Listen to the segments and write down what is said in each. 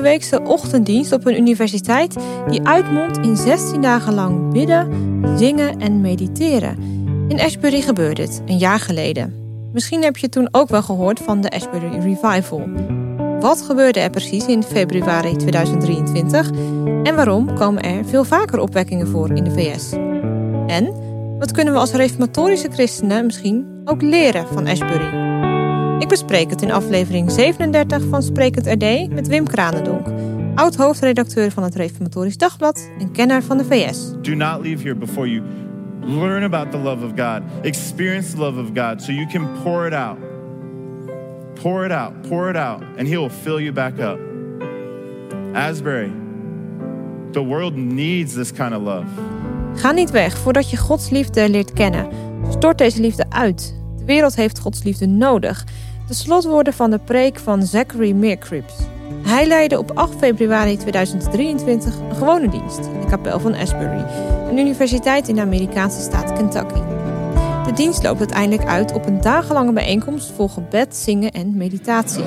weekse ochtenddienst op een universiteit die uitmondt in 16 dagen lang bidden, zingen en mediteren. In Ashbury gebeurde het, een jaar geleden. Misschien heb je toen ook wel gehoord van de Ashbury Revival. Wat gebeurde er precies in februari 2023 en waarom komen er veel vaker opwekkingen voor in de VS? En wat kunnen we als reformatorische christenen misschien ook leren van Ashbury? Bespreek het in aflevering 37 van Sprekend RD met Wim Kranendonk, oud hoofdredacteur van het Reformatorisch Dagblad en kenner van de VS. Do not leave here before you learn about the love of God, experience the love of God, so you can pour it out. Pour it out, pour it out, and He will fill you back up. Asbury, the world needs this kind of love. Ga niet weg voordat je Gods liefde leert kennen. Stort deze liefde uit. De wereld heeft Gods liefde nodig. De slotwoorden van de preek van Zachary Meerkrips. Hij leidde op 8 februari 2023 een gewone dienst in de kapel van Asbury, een universiteit in de Amerikaanse staat Kentucky. De dienst loopt uiteindelijk uit op een dagenlange bijeenkomst vol gebed, zingen en meditatie.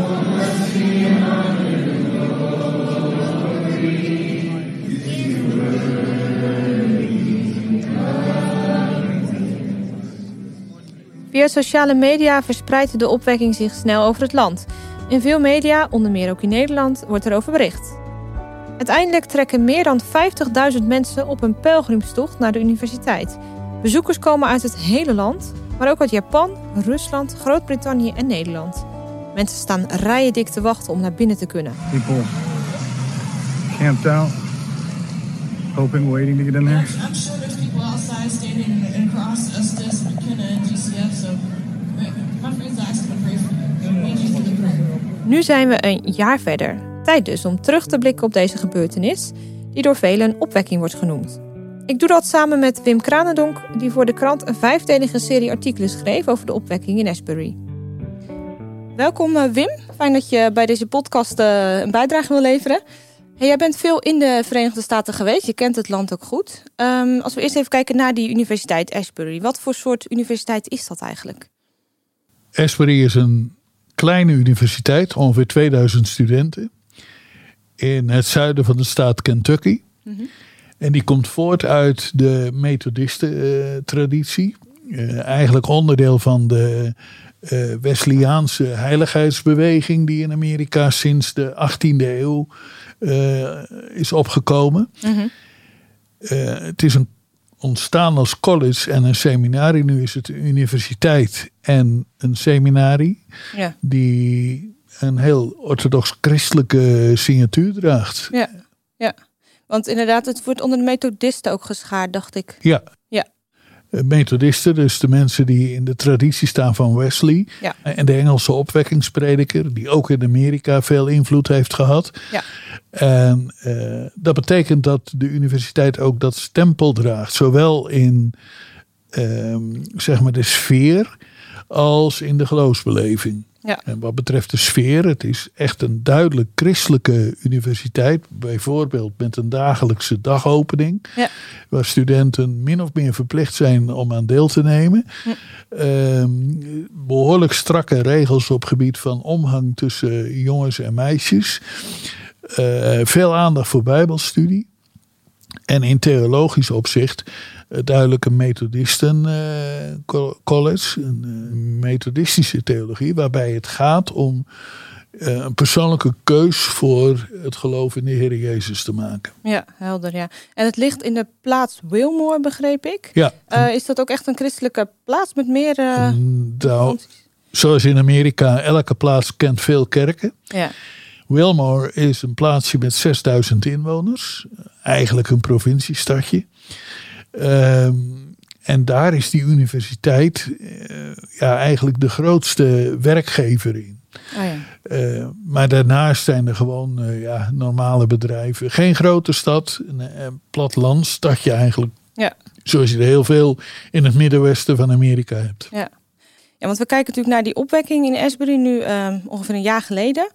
Via sociale media verspreidt de opwekking zich snel over het land. In veel media, onder meer ook in Nederland, wordt erover bericht. Uiteindelijk trekken meer dan 50.000 mensen op een pelgrimstocht naar de universiteit. Bezoekers komen uit het hele land, maar ook uit Japan, Rusland, Groot-Brittannië en Nederland. Mensen staan rijen dik te wachten om naar binnen te kunnen. People camped out, hoping, waiting to get in there. I'm sure there's people outside standing across Estes, McKenna, and Nu zijn we een jaar verder. Tijd dus om terug te blikken op deze gebeurtenis, die door velen een opwekking wordt genoemd. Ik doe dat samen met Wim Kranendonk, die voor de krant een vijfdelige serie artikelen schreef over de opwekking in Asbury. Welkom eh, Wim, fijn dat je bij deze podcast eh, een bijdrage wil leveren. Hey, jij bent veel in de Verenigde Staten geweest, je kent het land ook goed. Ehm, als we eerst even kijken naar die universiteit Ashbury, wat voor soort universiteit is dat eigenlijk? Asbury is een kleine universiteit, ongeveer 2000 studenten. In het zuiden van de staat Kentucky. En die komt voort uit de Methodisten-traditie. eigenlijk onderdeel van de eh, Wesleyaanse heiligheidsbeweging, die in Amerika sinds de 18e eeuw eh, is opgekomen. Eh, het is een, ontstaan als college en een seminarie. Nu is het een universiteit en een seminarie. Ja. Die een heel orthodox-christelijke signatuur draagt. Ja, ja. Want inderdaad, het wordt onder de methodisten ook geschaard, dacht ik. Ja. Eh, Methodisten, dus de mensen die in de traditie staan van Wesley. Ja. En de Engelse opwekkingsprediker, die ook in Amerika veel invloed heeft gehad. Ja. En eh, dat betekent dat de universiteit ook dat stempel draagt. Zowel in ehm, zeg maar de sfeer als in de geloofsbeleving. Ja. En wat betreft de sfeer, het is echt een duidelijk christelijke universiteit. Bijvoorbeeld met een dagelijkse dagopening. Ja. Waar studenten min of meer verplicht zijn om aan deel te nemen. Ehm, behoorlijk strakke regels op gebied van omgang tussen jongens en meisjes. Eh, veel aandacht voor bijbelstudie. En in theologisch opzicht eh, duidelijk een methodisten eh, co- college, een eh, methodistische theologie, waarbij het gaat om een persoonlijke keus voor het geloof in de Heer Jezus te maken. Ja, helder, ja. En het ligt in de plaats Wilmore, begreep ik. Ja, is dat ook echt een christelijke plaats met meer... eh, nou, zoals in Amerika, elke plaats kent veel kerken. ja. Wilmore is een plaatsje met 6000 inwoners. Eigenlijk een provinciestadje. Ehm, en daar is die universiteit eh, ja, eigenlijk de grootste werkgever in. Oh, ja. Eh, maar daarnaast zijn er gewoon eh, ja, normale bedrijven. Geen grote stad, een, een plattelandsstadje eigenlijk. Ja. Zoals je er heel veel in het middenwesten van Amerika hebt. Ja. ja, want we kijken natuurlijk naar die opwekking in Asbury nu eh, ongeveer een jaar geleden.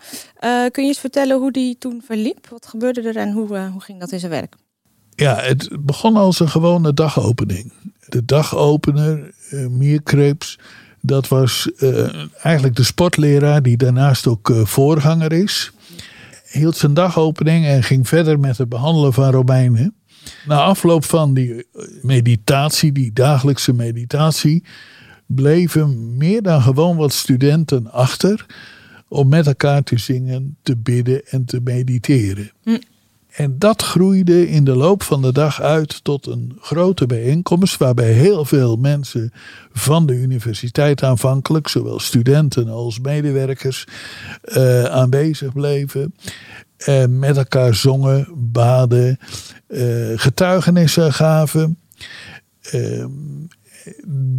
Kun je eens vertellen hoe die toen verliep? Wat gebeurde er en hoe, hoe ging dat in zijn werk? Ja, het begon als een gewone dagopening. De dagopener, uh, dat was eh, eigenlijk de sportleraar die daarnaast ook eh, voorganger is. hield zijn dagopening en ging verder met het behandelen van Romeinen. Na afloop van die meditatie, die dagelijkse meditatie, bleven meer dan gewoon wat studenten achter om met elkaar te zingen, te bidden en te mediteren. En dat groeide in de loop van de dag uit tot een grote bijeenkomst, waarbij heel veel mensen van de universiteit aanvankelijk, zowel studenten als medewerkers, eh, aanwezig bleven. En met elkaar zongen, baden, eh, getuigenissen gaven.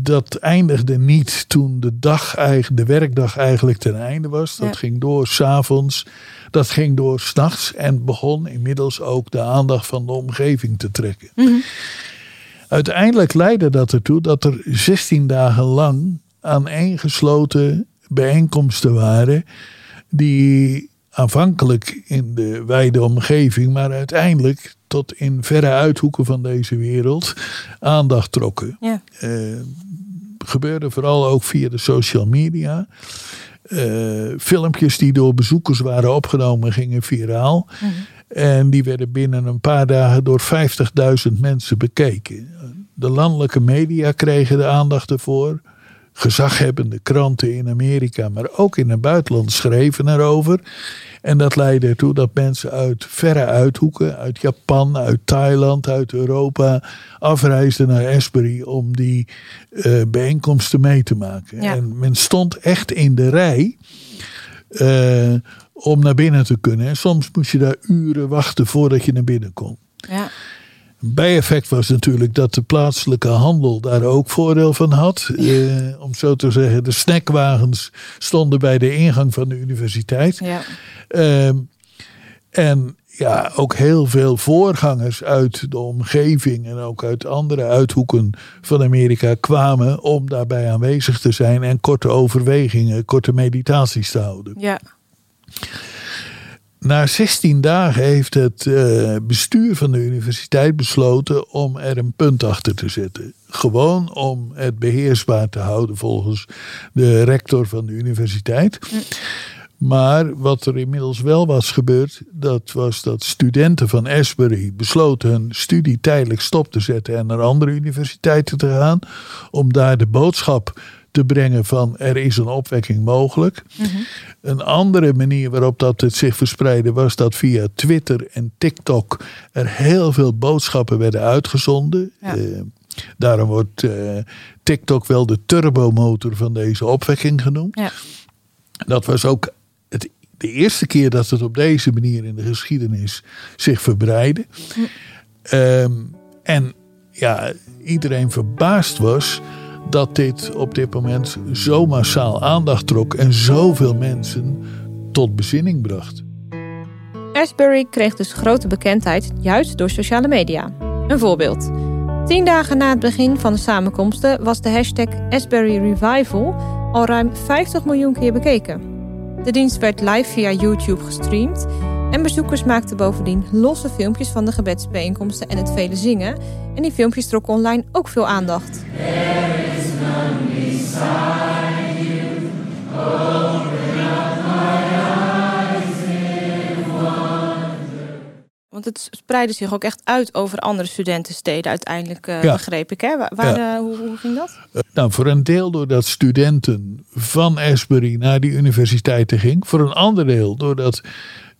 Dat eindigde niet toen de, dag, de werkdag eigenlijk ten einde was. Dat Ja. ging door s'avonds. Dat ging door s'nachts. En begon inmiddels ook de aandacht van de omgeving te trekken. Uiteindelijk leidde dat ertoe dat er 16 dagen lang aaneengesloten bijeenkomsten waren. Die aanvankelijk in de wijde omgeving, maar uiteindelijk tot in verre uithoeken van deze wereld aandacht trokken Ja. eh, gebeurde vooral ook via de social media. Eh, filmpjes die door bezoekers waren opgenomen gingen viraal. En die werden binnen een paar dagen door 50.000 mensen bekeken. De landelijke media kregen de aandacht ervoor. Gezaghebbende kranten in Amerika, maar ook in het buitenland schreven erover. En dat leidde ertoe dat mensen uit verre uithoeken, uit Japan, uit Thailand, uit Europa, afreisden naar Esbury om die eh, bijeenkomsten mee te maken. Ja. En men stond echt in de rij eh, om naar binnen te kunnen. En soms moest je daar uren wachten voordat je naar binnen kon. Ja. Een bijeffect was natuurlijk dat de plaatselijke handel daar ook voordeel van had. Eh, om zo te zeggen, de snackwagens stonden bij de ingang van de universiteit. Ja. Ehm, en ja, ook heel veel voorgangers uit de omgeving en ook uit andere uithoeken van Amerika kwamen om daarbij aanwezig te zijn en korte overwegingen, korte meditaties te houden. Ja. Na 16 dagen heeft het eh, bestuur van de universiteit besloten om er een punt achter te zetten. Gewoon om het beheersbaar te houden volgens de rector van de universiteit. Maar wat er inmiddels wel was gebeurd, dat was dat studenten van Asbury besloten hun studie tijdelijk stop te zetten en naar andere universiteiten te gaan. Om daar de boodschap te brengen van er is een opwekking mogelijk. Een andere manier waarop dat het zich verspreidde was dat via Twitter en TikTok er heel veel boodschappen werden uitgezonden. Ja. Eh, daarom wordt eh, TikTok wel de turbomotor van deze opwekking genoemd. Ja. Dat was ook het, de eerste keer dat het op deze manier in de geschiedenis zich verbreidde. Ehm, en ja, iedereen verbaasd was dat dit op dit moment zo massaal aandacht trok en zoveel mensen tot bezinning bracht. Asbury kreeg dus grote bekendheid juist door sociale media. Een voorbeeld. Tien dagen na het begin van de samenkomsten was de hashtag Asbury Revival al ruim 50 miljoen keer bekeken. De dienst werd live via YouTube gestreamd en bezoekers maakten bovendien losse filmpjes van de gebedsbijeenkomsten en het vele zingen. En die filmpjes trokken online ook veel aandacht. Want het spreidde zich ook echt uit over andere studentensteden uiteindelijk, eh, Ja. begreep ik. Hè? Waar, Ja. eh, hoe, hoe ging dat? Nou, voor een deel doordat studenten van Asbury naar die universiteiten gingen. Voor een ander deel doordat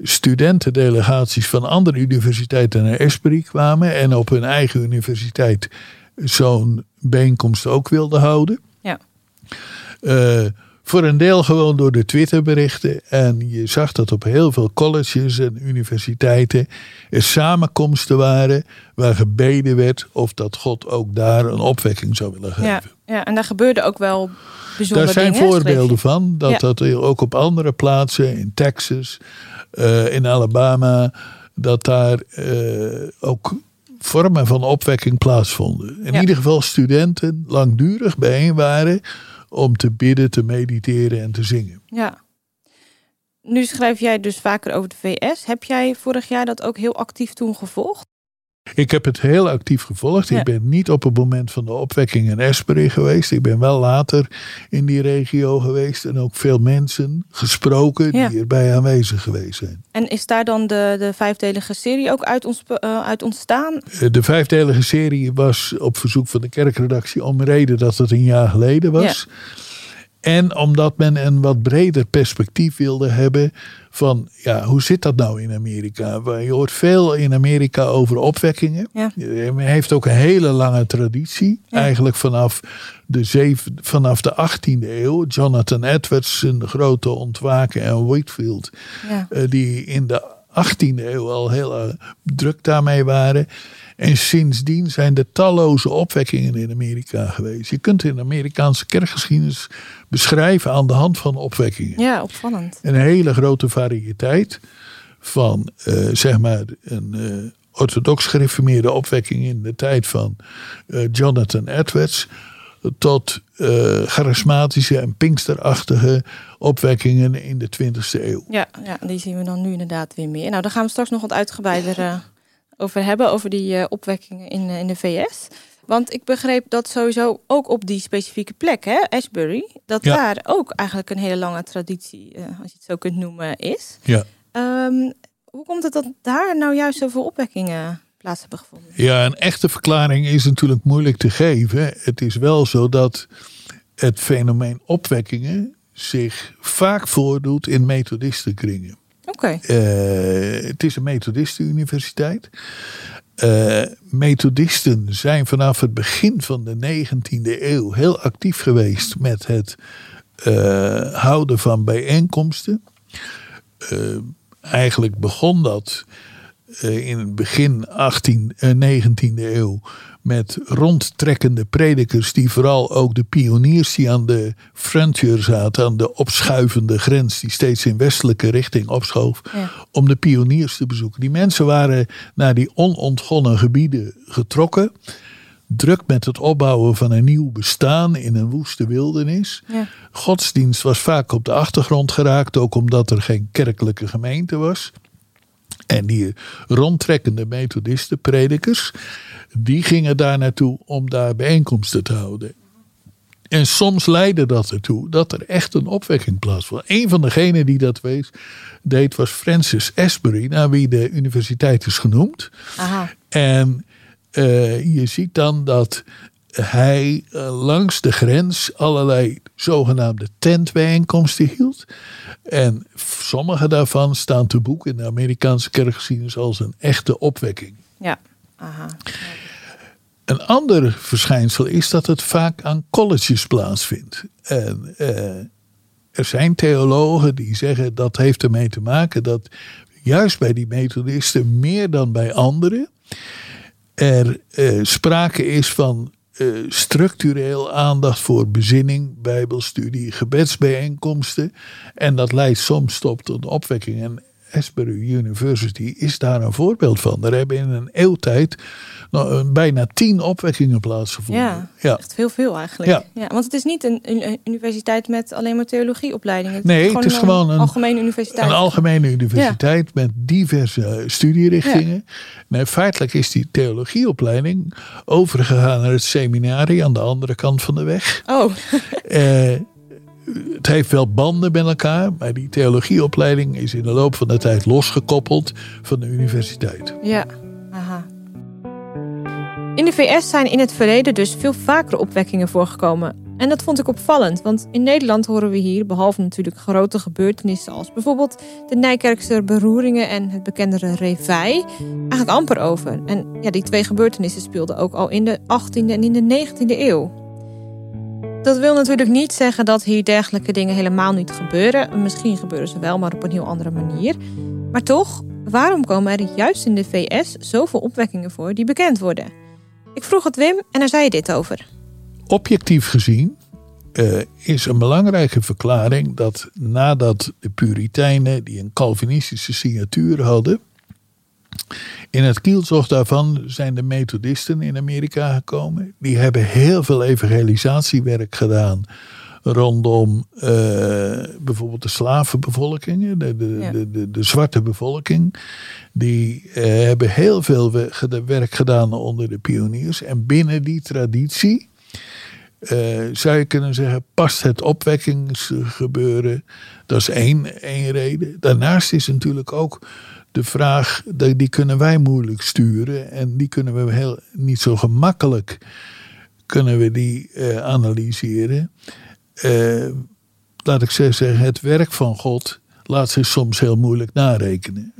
studentendelegaties van andere universiteiten naar Asbury kwamen. En op hun eigen universiteit zo'n bijeenkomst ook wilden houden. Ja. Eh, voor een deel gewoon door de Twitterberichten. En je zag dat op heel veel colleges en universiteiten er samenkomsten waren waar gebeden werd of dat God ook daar een opwekking zou willen geven. Ja, ja, en daar gebeurde ook wel bijzondere Daar zijn dingen. voorbeelden van. Dat Ja. dat ook op andere plaatsen, in Texas, eh, in Alabama, dat daar eh, ook vormen van opwekking plaatsvonden. In Ja. ieder geval studenten langdurig bijeen waren om te bidden, te mediteren en te zingen. Ja. Nu schrijf jij dus vaker over de VS. Heb jij vorig jaar dat ook heel actief toen gevolgd? Ik heb het heel actief gevolgd. Ja. Ik ben niet op het moment van de opwekking in Esperi geweest. Ik ben wel later in die regio geweest. En ook veel mensen gesproken Ja. die erbij aanwezig geweest zijn. En is daar dan de, de vijfdelige serie ook uit, ons, eh, uit ontstaan? Eh, De vijfdelige serie was op verzoek van de kerkredactie om reden dat het een jaar geleden was. En omdat men een wat breder perspectief wilde hebben van ja, hoe zit dat nou in Amerika? Je hoort veel in Amerika over opwekkingen. Ja. Men heeft ook een hele lange traditie. Ja. Eigenlijk vanaf de, zeven, vanaf de 18e eeuw. Jonathan Edwards, een grote ontwaken en Whitfield. Ja. eh, die in de 18e eeuw al heel eh, druk daarmee waren. En sindsdien zijn er talloze opwekkingen in Amerika geweest. Je kunt in de Amerikaanse kerkgeschiedenis beschrijven aan de hand van opwekkingen. ja, opvallend. Een hele grote variëteit van eh, zeg maar een eh, orthodox gereformeerde opwekking in de tijd van eh, Jonathan Edwards. Tot charismatische en pinksterachtige opwekkingen in de 20e eeuw. Ja, ja, die zien we dan nu inderdaad weer meer. Nou, daar gaan we straks nog wat uitgebreider over hebben, over die eh, opwekkingen in, eh, in de VS. Want ik begreep dat sowieso ook op die specifieke plek, hè, Ashbury, dat Ja. daar ook eigenlijk een hele lange traditie, eh, als je het zo kunt noemen, is. Ja. Ehm, hoe komt het dat daar nou juist zoveel opwekkingen plaats hebben gevonden? Ja, een echte verklaring is natuurlijk moeilijk te geven. Het is wel zo dat het fenomeen opwekkingen zich vaak voordoet in methodistenkringen. Eh, het is een methodistenuniversiteit. Eh methodisten zijn vanaf het begin van de 19e eeuw heel actief geweest met het eh, houden van bijeenkomsten. Eigenlijk begon dat in het begin 18, eh, 19e eeuw met rondtrekkende predikers die vooral ook de pioniers die aan de frontier zaten, aan de opschuivende grens die steeds in westelijke richting opschoof, Ja. om de pioniers te bezoeken. Die mensen waren naar die onontgonnen gebieden getrokken, druk met het opbouwen van een nieuw bestaan in een woeste wildernis. ja. Godsdienst was vaak op de achtergrond geraakt, ook omdat er geen kerkelijke gemeente was. En die rondtrekkende methodisten, predikers, die gingen daar naartoe om daar bijeenkomsten te houden. En soms leidde dat ertoe dat er echt een opwekking plaatsvond. Een van degenen die dat wees, deed was Francis Asbury, naar wie de universiteit is genoemd. Aha. En eh, je ziet dan dat hij eh, langs de grens allerlei zogenaamde tentbijeenkomsten hield. En sommige daarvan staan te boek in de Amerikaanse kerkgeschiedenis als een echte opwekking. Ja, aha. Een ander verschijnsel is dat het vaak aan colleges plaatsvindt. En eh, er zijn theologen die zeggen dat heeft ermee te maken dat juist bij die methodisten meer dan bij anderen er eh, sprake is van eh, structureel aandacht voor bezinning, bijbelstudie, gebedsbijeenkomsten. En dat leidt soms tot een opwekking. En Asbury University is daar een voorbeeld van. Er hebben in een eeuwtijd nou, bijna tien opwekkingen plaatsgevonden. Ja, ja. echt heel veel eigenlijk. Ja. want het is niet een, een universiteit met alleen maar theologieopleidingen. Nee, het is gewoon een- algemene universiteit. Een algemene universiteit met diverse studierichtingen. Nee, feitelijk is die theologieopleiding overgegaan naar het seminarie aan de andere kant van de weg. Oh, Eh, het heeft wel banden met elkaar, maar die theologieopleiding is in de loop van de tijd losgekoppeld van de universiteit. ja. Aha. In de VS zijn in het verleden dus veel vaker opwekkingen voorgekomen. En dat vond ik opvallend, want in Nederland horen we hier, behalve natuurlijk grote gebeurtenissen als bijvoorbeeld de Nijkerkse beroeringen en het bekendere Revij, eigenlijk amper over. En ja, die twee gebeurtenissen speelden ook al in de 18e en in de 19e eeuw. Dat wil natuurlijk niet zeggen dat hier dergelijke dingen helemaal niet gebeuren. Misschien gebeuren ze wel, maar op een heel andere manier. Maar toch, waarom komen er juist in de VS zoveel opwekkingen voor die bekend worden? Ik vroeg het Wim en daar zei dit over. Objectief gezien eh, is een belangrijke verklaring dat nadat de Puritijnen, die een Calvinistische signatuur hadden, in het kielzog daarvan zijn de Methodisten in Amerika gekomen. Die hebben heel veel evangelisatiewerk gedaan rondom eh, bijvoorbeeld de slavenbevolkingen, de, de, Ja. de, de, de zwarte bevolking. Die eh, hebben heel veel werk gedaan onder de pioniers. En binnen die traditie eh, zou je kunnen zeggen, past het opwekkingsgebeuren. Dat is één, één reden. Daarnaast is natuurlijk ook de vraag, die kunnen wij moeilijk sturen. En die kunnen we heel, niet zo gemakkelijk kunnen we die eh, analyseren. Eh, laat ik zeggen, het werk van God laat zich soms heel moeilijk narekenen.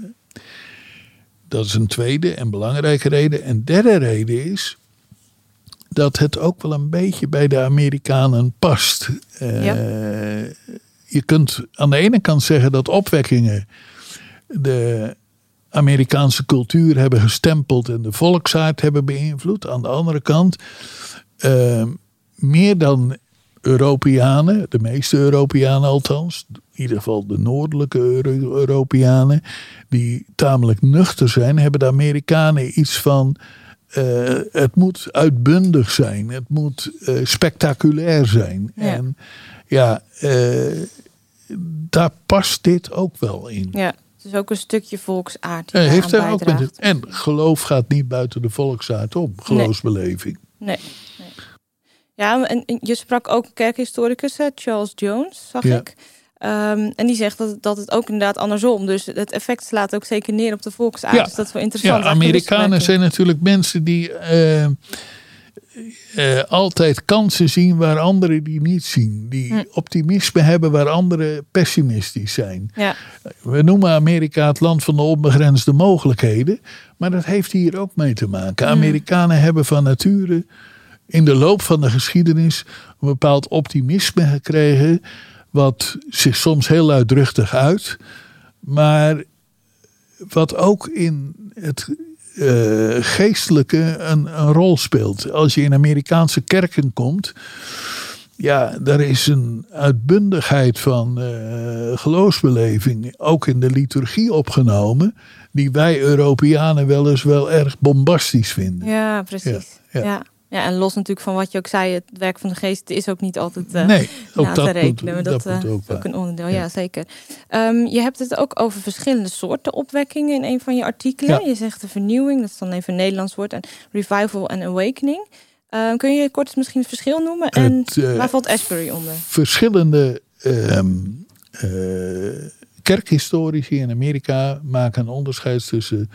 Dat is een tweede en belangrijke reden. En derde reden is dat het ook wel een beetje bij de Amerikanen past. Eh, Ja. Je kunt aan de ene kant zeggen dat opwekkingen de Amerikaanse cultuur hebben gestempeld en de volksaard hebben beïnvloed. Aan de andere kant, eh, meer dan Europeanen, de meeste Europeanen althans, in ieder geval de noordelijke Euro- Europeanen, die tamelijk nuchter zijn, hebben de Amerikanen iets van. eh, het moet uitbundig zijn, het moet eh, spectaculair zijn. Ja. En ja, eh, daar past dit ook wel in. Ja, het is ook een stukje volksaard. die heeft er ook met het, en geloof gaat niet buiten de volksaard om, geloofsbeleving. Nee. nee. Ja, en je sprak ook een kerkhistoricus, hè, Charles Jones, zag Ja. ik. Ehm, en die zegt dat, het- dat het ook inderdaad andersom. Dus het effect slaat ook zeker neer op de volksaard. Ja. Dus dat is wel interessant. Ja, Amerikanen zijn natuurlijk mensen die eh, eh, altijd kansen zien waar anderen die niet zien. Die Hm. optimisme hebben waar anderen pessimistisch zijn. Ja, We noemen Amerika het land van de onbegrensde mogelijkheden. Maar dat heeft hier ook mee te maken. Amerikanen hebben van nature in de loop van de geschiedenis een bepaald optimisme gekregen. Wat zich soms heel luidruchtig uit. Maar wat ook in het eh, geestelijke een, een rol speelt. Als je in Amerikaanse kerken komt. Ja, daar is een uitbundigheid van eh, geloofsbeleving, ook in de liturgie opgenomen, die wij Europeanen wel eens wel erg bombastisch vinden. ja precies. Ja, Ja, ja. Ja. en los natuurlijk van wat je ook zei, het werk van de geest is ook niet altijd eh, nee, ook na dat, te rekenen. moet, dat, eh, ook is ook een onderdeel, ja, Ja. zeker. Ehm, je hebt het ook over verschillende soorten opwekkingen in een van je artikelen. Ja. Je zegt de vernieuwing, dat is dan even een Nederlands woord, en revival en awakening. Ehm, kun je kort misschien het verschil noemen? En Het, eh, waar valt Asbury onder? Verschillende eh, kerkhistorici in Amerika maken een onderscheid tussen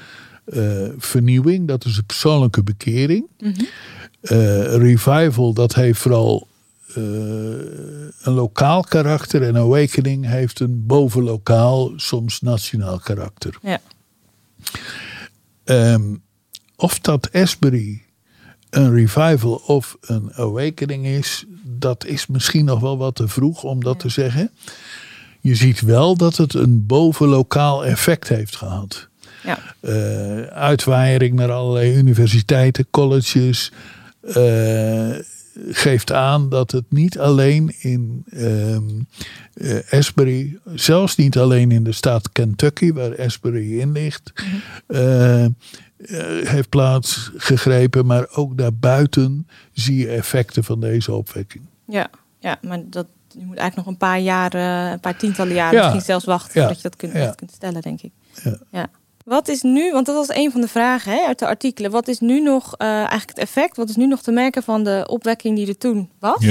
vernieuwing, dat is de persoonlijke bekering. Eh, revival, dat heeft vooral eh, een lokaal karakter. En awakening heeft een bovenlokaal, soms nationaal karakter. Ja. Ehm, of dat Asbury een revival of een awakening is, dat is misschien nog wel wat te vroeg om dat te zeggen. Je ziet wel dat het een bovenlokaal effect heeft gehad. Ja. Eh, uitwaaiering naar allerlei universiteiten, colleges. Eh, geeft aan dat het niet alleen in ehm, eh, Asbury, zelfs niet alleen in de staat Kentucky, waar Asbury in ligt, eh, eh, heeft plaats gegrepen, maar ook daarbuiten zie je effecten van deze opwekking. Ja, ja maar dat, je moet eigenlijk nog een paar jaar, eh, een paar tientallen jaren, Ja. misschien zelfs wachten Ja. voordat je dat kunt, Ja. kunt stellen, denk ik. Ja. Wat is nu, want dat was een van de vragen hè, uit de artikelen. Wat is nu nog eh, eigenlijk het effect? Wat is nu nog te merken van de opwekking die er toen was?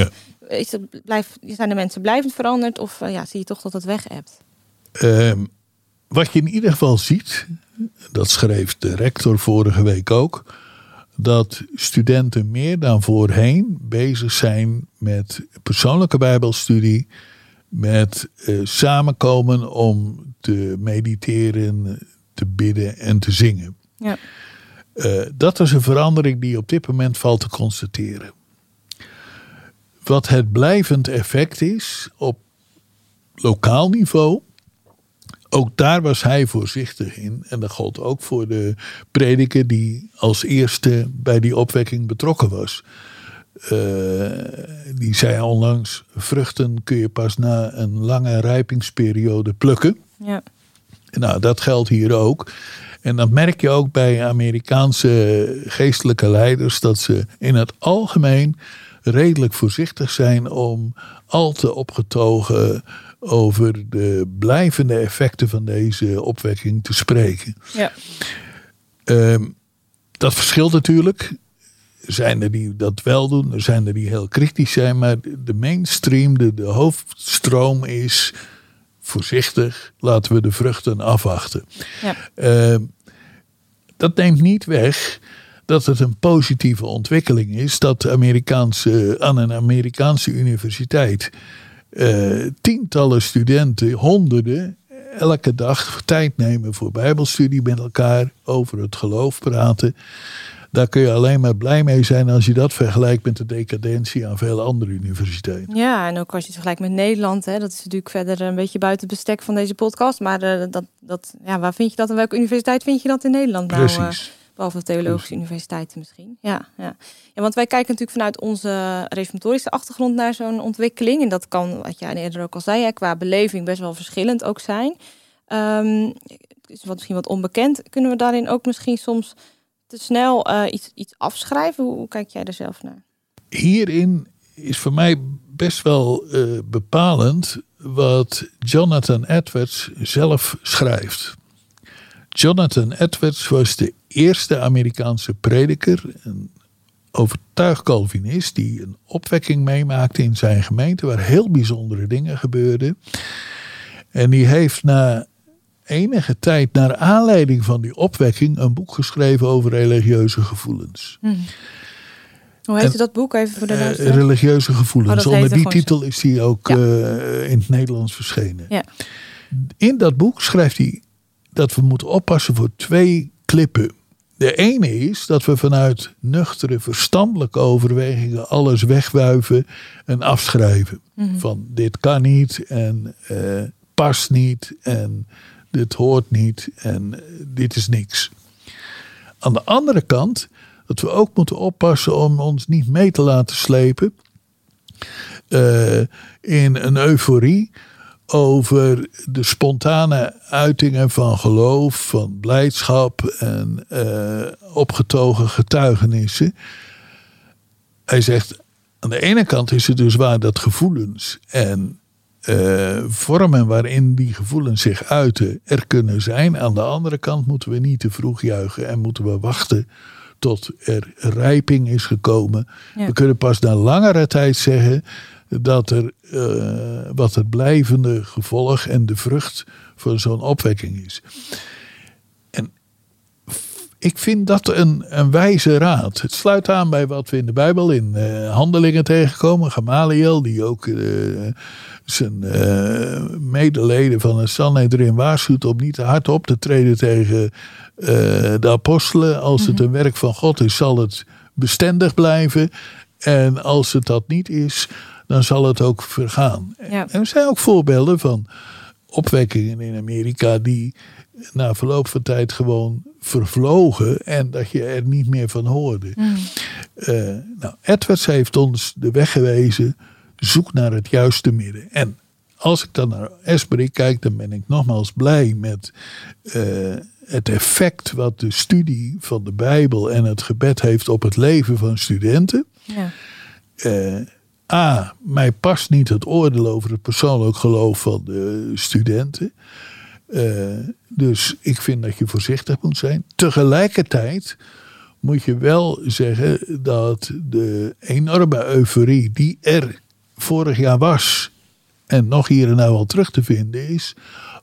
Is het, blijf, zijn de mensen blijvend veranderd of eh, ja, zie je toch dat het weg hebt? Wat je in ieder geval ziet, dat schreef de rector vorige week ook, dat studenten meer dan voorheen bezig zijn met persoonlijke bijbelstudie, met eh, samenkomen om te mediteren, te bidden en te zingen. Ja. Eh, dat is een verandering die op dit moment valt te constateren. Wat het blijvend effect is op lokaal niveau, ook daar was hij voorzichtig in. En dat gold ook voor de prediker die als eerste bij die opwekking betrokken was. Eh, die zei onlangs: vruchten kun je pas na een lange rijpingsperiode plukken. Ja. Nou, dat geldt hier ook. En dat merk je ook bij Amerikaanse geestelijke leiders, dat ze in het algemeen redelijk voorzichtig zijn om al te opgetogen over de blijvende effecten van deze opwekking te spreken. Ja. Ehm, dat verschilt natuurlijk. Er zijn er die dat wel doen, er zijn er die heel kritisch zijn, maar de mainstream, de, de hoofdstroom is voorzichtig, laten we de vruchten afwachten. Ja. Ehm, dat neemt niet weg dat het een positieve ontwikkeling is dat de Amerikaanse, aan een Amerikaanse universiteit eh, tientallen studenten, honderden, elke dag tijd nemen voor Bijbelstudie met elkaar, over het geloof praten. Daar kun je alleen maar blij mee zijn als je dat vergelijkt met de decadentie aan veel andere universiteiten. Ja, en ook als je het vergelijkt met Nederland, hè, dat is natuurlijk verder een beetje buiten het bestek van deze podcast. Maar eh, dat, dat, ja, waar vind je dat en welke universiteit vind je dat in Nederland nou? eh, behalve de theologische universiteiten misschien. Ja, ja. ja, want wij kijken natuurlijk vanuit onze reformatorische achtergrond naar zo'n ontwikkeling. En dat kan, wat jij eerder ook al zei, hè, qua beleving best wel verschillend ook zijn. Het is wat, misschien wat onbekend. Kunnen we daarin ook misschien soms te snel eh, iets, iets afschrijven? Hoe, kijk jij er zelf naar? hierin is voor mij best wel eh, bepalend wat Jonathan Edwards zelf schrijft. Jonathan Edwards was de eerste Amerikaanse prediker, een overtuigd Calvinist, die een opwekking meemaakte in zijn gemeente waar heel bijzondere dingen gebeurden. En die heeft na enige tijd, naar aanleiding van die opwekking, een boek geschreven over religieuze gevoelens. Hoe heet En- dat boek even voor de Eh, religieuze gevoelens. Oh, Onder er die titel is hij ook Ja. eh, in het Nederlands verschenen. Ja. In dat boek schrijft hij dat we moeten oppassen voor twee klippen. De ene is dat we vanuit nuchtere, verstandelijke overwegingen alles wegwuiven en afschrijven. Van dit kan niet en eh, past niet en dit hoort niet en eh, dit is niks. Aan de andere kant dat we ook moeten oppassen om ons niet mee te laten slepen eh, in een euforie over de spontane uitingen van geloof, van blijdschap en eh, opgetogen getuigenissen. Hij zegt, aan de ene kant is het dus waar dat gevoelens en eh, vormen waarin die gevoelens zich uiten er kunnen zijn. Aan de andere kant moeten we niet te vroeg juichen en moeten we wachten tot er rijping is gekomen. Ja. We kunnen pas na langere tijd zeggen dat er eh, wat het blijvende gevolg en de vrucht van zo'n opwekking is. Ik vind dat een, een wijze raad. Het sluit aan bij wat we in de Bijbel in eh, handelingen tegenkomen. Gamaliel, die ook eh, zijn eh, medeleden van het Sanhedrin waarschuwt om niet te hard op te treden tegen de apostelen. Als het een werk van God is, zal het bestendig blijven. En als het dat niet is, dan zal het ook vergaan. Ja. En er zijn ook voorbeelden van opwekkingen in Amerika die na verloop van tijd gewoon vervlogen en dat je er niet meer van hoorde. Eh, nou, Edwards heeft ons de weg gewezen, zoek naar het juiste midden. En als ik dan naar Esbury kijk, dan ben ik nogmaals blij met eh, het effect wat de studie van de Bijbel en het gebed heeft op het leven van studenten. Ja. Eh, A, mij past niet het oordeel over het persoonlijk geloof van de studenten. Eh, dus ik vind dat je voorzichtig moet zijn. Tegelijkertijd moet je wel zeggen dat de enorme euforie die er vorig jaar was en nog hier en daar wel terug te vinden is,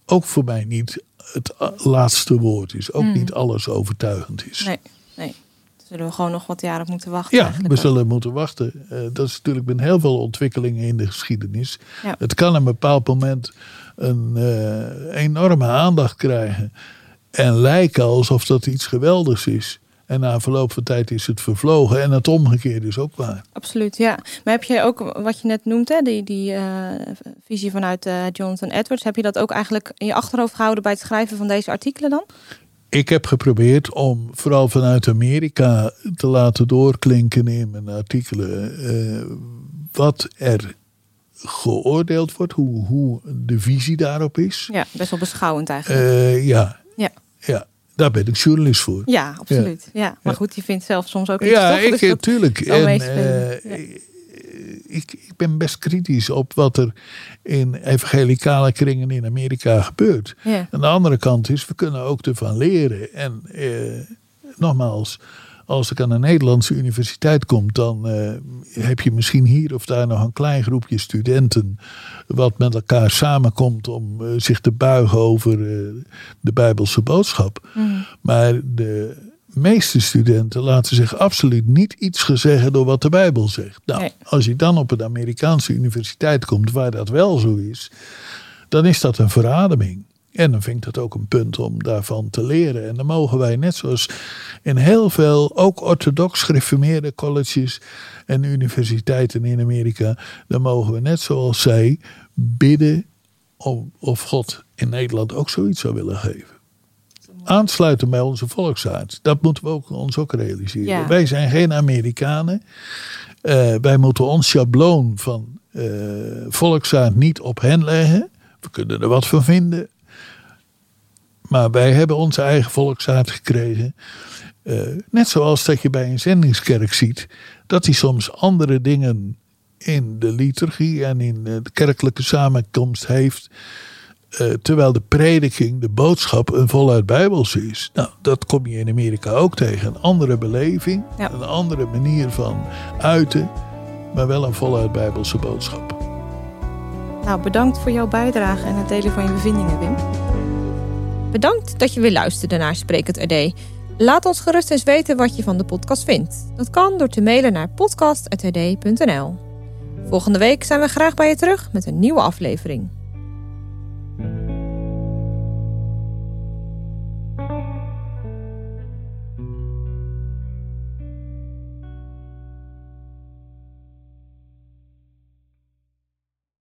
ook voor mij niet het laatste woord is. Ook niet alles overtuigend is. Nee, nee. Daar zullen we gewoon nog wat jaren op moeten wachten. Ja, we ook. zullen moeten wachten. Eh, dat is natuurlijk met heel veel ontwikkelingen in de geschiedenis. Ja. Het kan een bepaald moment een eh, enorme aandacht krijgen. En lijken alsof dat iets geweldigs is. En na verloop van tijd is het vervlogen. En het omgekeerde is ook waar. Absoluut, ja. Maar heb je ook, wat je net noemt, hè, die, die eh, visie vanuit Jonathan Edwards, heb je dat ook eigenlijk in je achterhoofd gehouden bij het schrijven van deze artikelen dan? Ik heb geprobeerd om vooral vanuit Amerika te laten doorklinken in mijn artikelen. wat er geoordeeld wordt, hoe, hoe de visie daarop is. Ja, best wel beschouwend eigenlijk. Eh, ja, ja. ja, daar ben ik journalist voor. ja, absoluut. Ja. Maar Ja. goed, je vindt zelf soms ook iets Ja, toch? ik Dus dat natuurlijk. zal En, eh, ik, ik ben best kritisch op wat er in evangelicale kringen in Amerika gebeurt. Ja. Aan de andere kant is, we kunnen ook ervan leren. En eh, nogmaals, als ik aan een Nederlandse universiteit kom, dan eh, heb je misschien hier of daar nog een klein groepje studenten. wat met elkaar samenkomt om eh, zich te buigen over eh, de Bijbelse boodschap. Maar de meeste studenten laten zich absoluut niet iets gezeggen door wat de Bijbel zegt. Nou, Nee. als je dan op een Amerikaanse universiteit komt waar dat wel zo is, dan is dat een verademing. En dan vind ik dat ook een punt om daarvan te leren. En dan mogen wij, net zoals in heel veel, ook orthodox gereformeerde colleges en universiteiten in Amerika, dan mogen we net zoals zij bidden om, of God in Nederland ook zoiets zou willen geven. Aansluiten bij onze volksaard. Dat moeten we ook, ons ook realiseren. Ja. Wij zijn geen Amerikanen. Eh, wij moeten ons schabloon van eh volksaard niet op hen leggen. We kunnen er wat van vinden. Maar wij hebben onze eigen volksaard gekregen. Eh, net zoals dat je bij een zendingskerk ziet. Dat hij soms andere dingen in de liturgie en in de kerkelijke samenkomst heeft. eh, terwijl de prediking, de boodschap, een voluit Bijbels is. Nou, dat kom je in Amerika ook tegen. Een andere beleving, Ja. een andere manier van uiten. Maar wel een voluit Bijbelse boodschap. Nou, bedankt voor jouw bijdrage en het delen van je bevindingen, Wim. Bedankt dat je weer luisterde naar Sprekend RD. Laat ons gerust eens weten wat je van de podcast vindt. Dat kan door te mailen naar podcast.rd.nl. Volgende week zijn we graag bij je terug met een nieuwe aflevering.